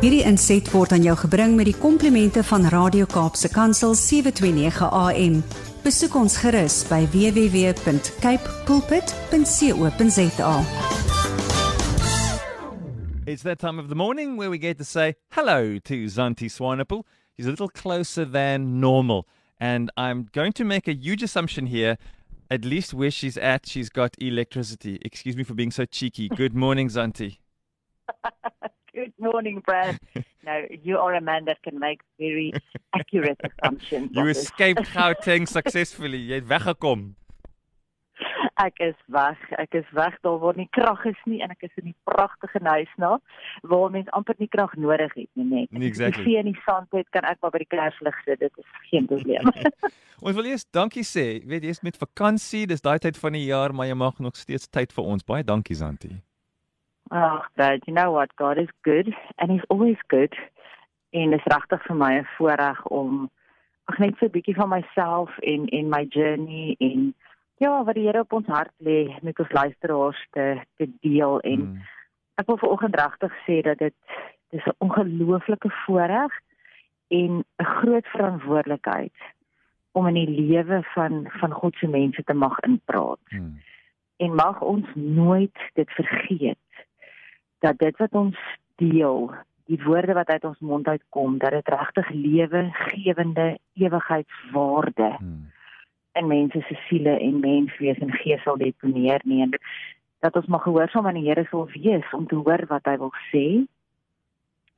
Hierdie inset word aan jou gebring met die komplimente van Radio Kaapse Kansel 729 AM. Besoek ons gerus by www.cape pulpit.co.za. It's that time of the morning where we get to say hello to Zanti Swanepoel. He's a little closer than normal. And I'm going to make a huge assumption here. At least where she's at, she's got electricity. Excuse me for being so cheeky. Good morning, Zanti. Good morning, Brad. no, you are a man that can make very accurate assumptions. You escaped Gauteng successfully. Jy het weggekom. Ek is weg. Ek is weg daar waar nie krag is nie en ek is in die pragtige huis na waar mens amper nie krag nodig het nie net. Nee, exactly. As ek in die sand het, kan ek maar by die kerslig sit. Dit is geen probleem. Ons wil eers dankie sê. Jy weet jy's met vakansie, dis daai tyd van die jaar, maar jy mag nog steeds tyd vir ons. Baie dankie, Zanti. Ag, Brad, you know what? God is good and he's always good. En dit is regtig vir my 'n voorreg om ag net so 'n bietjie van myself en en my journey en ja, wat die Here op ons hart lê met ons luisteraars te te deel en Mm. ek wil vanoggend regtig sê dat dit dis 'n ongelooflike voorreg en 'n groot verantwoordelikheid om in die lewe van van God se mense te mag inpraat Mm. en mag ons nooit dit vergeet dat dit wat ons deel, die woorde wat uit ons mond uitkom, dat dit regtig lewegewende ewigheidswaarde Mm. In mense se siele en menswees en gees sal deponeer nie en dat ons mag gehoorsaam aan die Here sal wees om te hoor wat hy wil sê.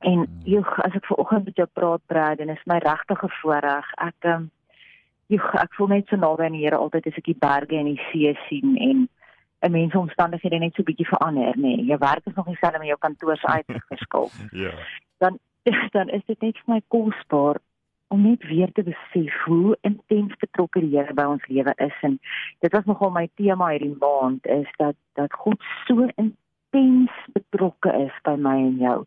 En joh, as ek vanoggend met jou praat, Brad, en is my regtige voorreg. Ek ehm joh, ek voel net so naby aan die Here altyd as ek die berge en die see sien en 'n mens se omstandighede net so bietjie verander, nê. Nee. Jou werk is nog dieselfde, maar jou kantoor se uit verskil Ja. dan dan is dit net vir my kosbaar om net weer te besef hoe intens betrokke die Here by ons lewe is en dit was nogal my tema hierdie maand is dat dat God so intens betrokke is by my en jou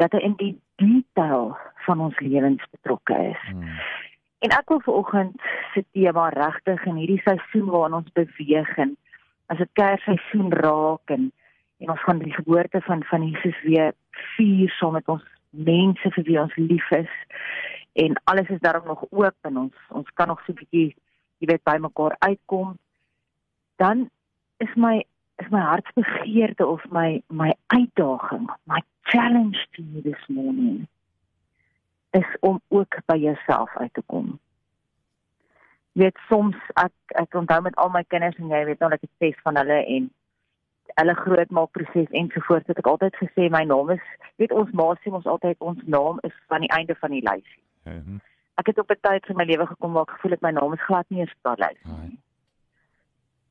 dat hy in die detail van ons lewens betrokke is. Mm. En ek wil vanoggend se tema regtig in hierdie seisoen waarin ons beweeg en as dit Kersseisoen raak en en ons gaan die geboorte van van Jesus weer vier saam met ons mense vir wie ons lief is en alles is daarom nog oop en ons ons kan nog so 'n bietjie jy weet by mekaar uitkom dan is my is my hartsbegeerte of my my uitdaging my challenge to you this morning is om ook by jouself uit te kom. Jy weet soms ek ek onthou met al my kinders en jy weet nou dat ek ses van hulle en hulle grootmaak proses ensovoorts het ek altyd gesê my naam is weet ons ma sê ons altyd ons naam is van die einde van die lysie. Mhm. Ek het op 'n tyd in my lewe gekom waar ek gevoel het my naam is glad nie eens op daai lys nie.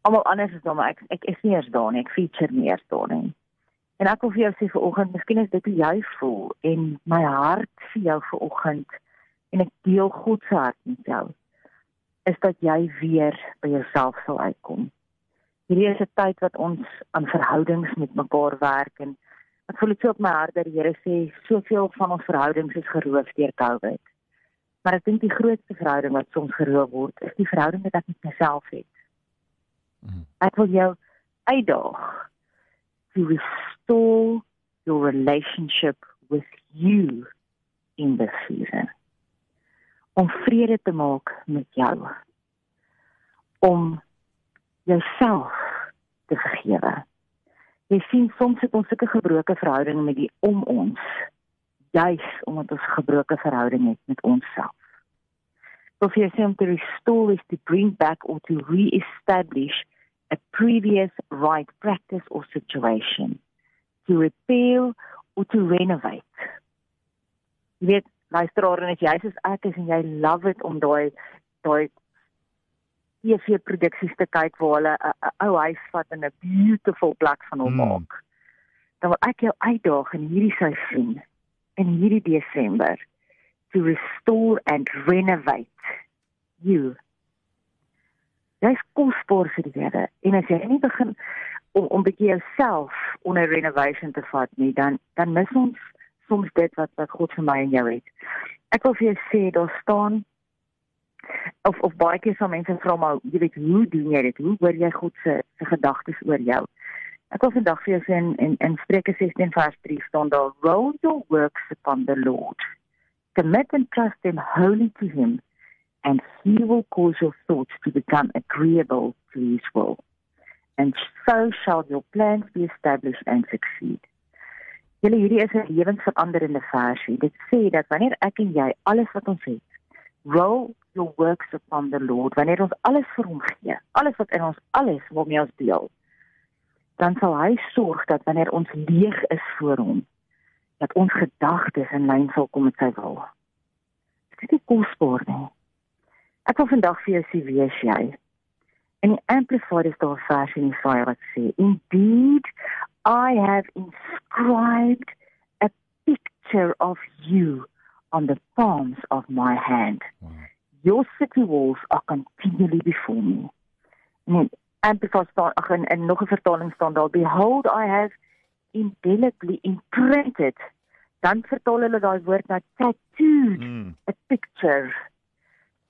Almal anders is daar maar ek ek is nie eers daar nie, ek feature nie eers daar nie. En ek wil vir jou sê vanoggend, miskien is dit hoe jy voel en my hart vir jou vanoggend en ek deel God se hart met jou is dat jy weer by jouself sal uitkom. Hierdie is 'n tyd wat ons aan verhoudings met mekaar werk en ek voel dit so op my hart dat die Here sê soveel van ons verhoudings is geroof deur COVID. Maar ek dink die grootste verhouding wat soms geroof word, is die verhouding wat ek met myself het. Mhm. Ek wil jou uitdaag to restore your relationship with you in this season. Om vrede te maak met jou. Om jouself te vergewe. Jy sien soms het ons sulke gebroke verhoudinge met die om ons juis omdat ons 'n gebroke verhouding het met onsself. So if you say to restore is to bring back or to re-establish a previous right practice or situation, to repeal or to renovate. Jy weet, luisteraar en as jy soos ek is en jy love it om daai daai TV produksies te kyk waar hulle 'n 'n ou huis vat en 'n beautiful plek van hom Mm. maak. Dan wil ek jou uitdaag in hierdie seisoen in hierdie Desember to restore and renovate you. Dis kosbaar vir die Here. En as jy nie begin om om bietjie jouself onder renovation te vat nie, dan dan mis ons soms dit wat wat God vir my en jou het. Ek wil vir jou sê daar staan of of baie keer sal mense vra maar jy weet hoe doen jy dit? Hoe hoor jy God se se gedagtes oor jou? Ek wil vandag vir jou sê in in, in Spreuke 16 vers 3 staan daar roll your works upon the Lord. Commit and trust him wholly to him and he will cause your thoughts to become agreeable to his will. And so shall your plans be established and succeed. Julle hierdie is 'n lewensveranderende versie. Dit sê dat wanneer ek en jy alles wat ons het, roll your works upon the Lord, wanneer ons alles vir hom gee, alles wat in ons alles waarmee ons deel, dan sal hy sorg dat wanneer ons leeg is voor hom, dat ons gedagtes in lyn sal kom met sy wil. Dit is kosbaar nie. Ek wil vandag vir jou sê wie is jy? In die amplified is daar 'n vers in Jesaja wat sê, "Indeed, I have inscribed a picture of you on the palms of my hand. Wow. Your city walls are continually before me." En amplified staan ag in, in nog 'n vertaling staan daar, "Behold, I have indelibly imprinted." Dan vertaal hulle daai woord na tattooed mm. a picture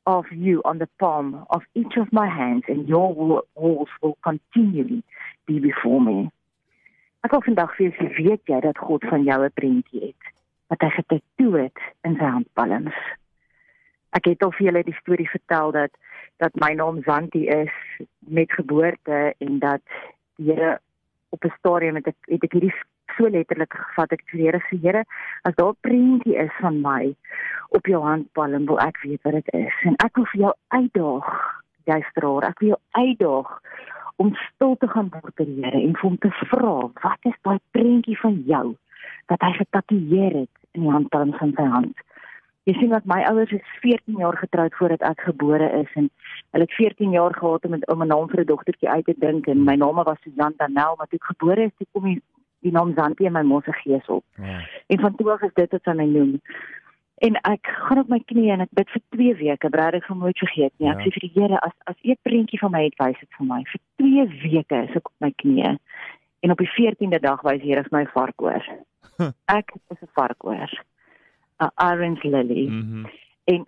of you on the palm of each of my hands, and your walls will continually be before me. Ek wil vandag vir julle weet jy dat God van jou 'n prentjie het wat hy getatoe het in sy handpalms. Ek het al vir julle die storie vertel dat dat my naam Zanti is met geboorte en dat die Here op 'n stadium het ek het ek hierdie so letterlik gevat. Ek sê Here sê Here as daar 'n prentjie is van my op jou handpalm wil ek weet wat dit is. En ek wil vir jou uitdaag jy straal ek wil jou uitdaag om stil te gaan word vir die Here en vir hom te vra wat is daai prentjie van jou wat hy getatoeëer het in die handpalm van sy hand Jy sien dat my ouers is 14 jaar getroud voordat ek gebore is en hulle het 14 jaar gehad om 'n naam vir 'n dogtertjie uit te dink en my naam was Susan Danel maar toe ek gebore is, toe kom die die naam Zanti in my mos se gees op. Ja. En van toe af is dit wat sy my noem. En ek gaan op my knieë en ek bid vir 2 weke, braai ek van nooit vergeet nie. Ek ja. sê vir die Here as as ek prentjie van my het wys dit vir my. Vir 2 weke is ek op my knieë. En op die 14de dag wys die Here vir my varkoor. ek is 'n varkoor. 'n Orange lily. Mm -hmm. En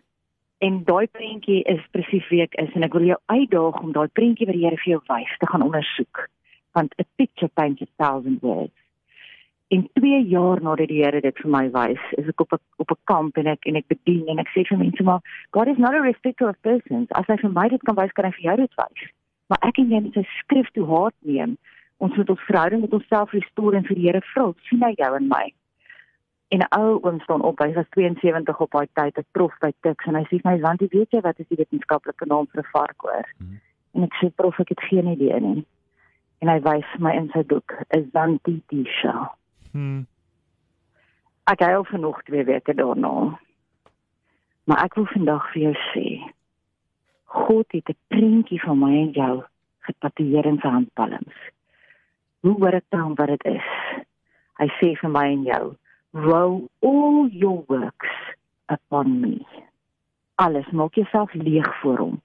en daai prentjie is presies wie ek is en ek wil jou uitdaag om daai prentjie wat die Here vir jou wys te gaan ondersoek want a picture paints a thousand words. In 2 jaar nadat die Here dit vir my wys, is ek op 'n op 'n kamp en ek en ek bedien en ek sê vir mense maar God is not a respecter of persons. As hy vir my dit kan wys, kan hy vir jou dit wys. Maar ek en jy moet sy skrif toe hard neem. Ons moet ons verhouding met onsself restore en vir die Here vra, sien hy jou en my. En 'n ou oom staan op, hy was 72 op daai tyd, 'n prof by Tuks en hy sê my want jy weet jy wat is die wetenskaplike naam vir 'n varkoor? Mm -hmm. En ek sê prof, ek het geen idee nie en hy wys my in sy boek is Zanti Tisha. Hmm. Ek het al genoeg twee weke daarna. Maar ek wil vandag vir jou sê God het 'n prentjie van my en jou getatoeëer in sy handpalms. Hoe hoor ek dan wat dit is? Hy sê vir my en jou, roll all your works upon me. Alles maak jouself leeg voor hom.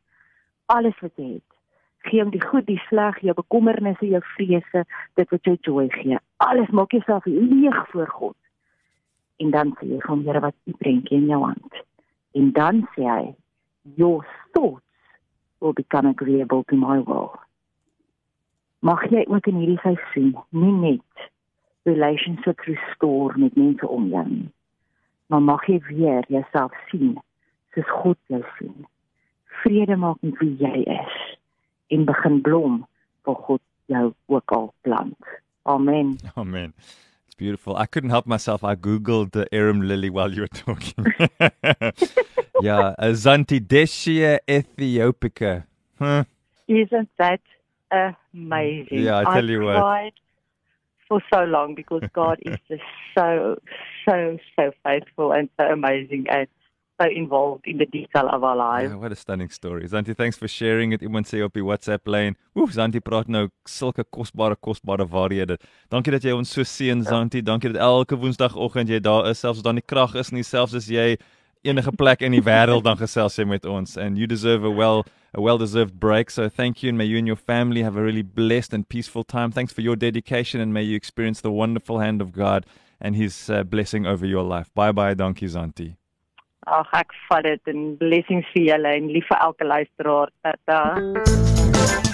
Alles wat jy het gee hom die goed, die sleg, jou bekommernisse, jou vrese, dit wat jou joy gee. Alles maak jouself leeg voor God. En dan sê jy hom, Here, wat u prentjie in jou hand. En dan sê hy, your thoughts will become agreeable to my will. Mag jy ook in hierdie seisoen nie net relationships restore met mense om jou nie, maar mag jy weer jouself sien soos God jou sien. Vrede maak met wie jy is en begin blom vir God jou ook al plant. Amen. Amen. It's beautiful. I couldn't help myself. I googled the arum lily while you were talking. yeah, Zantideschia ethiopica. Huh? Isn't that amazing? Yeah, I tell I you what. For so long because God is just so, so, so faithful and so amazing. And so involved in the detail of our lives. Yeah, what a stunning story. Zanti, thanks for sharing it. Iemand sê op die WhatsApp lyn, "Oef, Zanti praat nou sulke kosbare kosbare waarhede. Dankie dat jy ons so seën, Zanti. Dankie dat elke woensdagoggend jy daar is, selfs as dan die krag is nie, selfs as jy enige plek in die wêreld dan gesels jy met ons and you deserve a well a well deserved break. So thank you and may you and your family have a really blessed and peaceful time. Thanks for your dedication and may you experience the wonderful hand of God and his uh, blessing over your life. Bye bye, Donkey Zanti. Ag ek vat dit en blessings vir julle en lief vir elke luisteraar. Tata.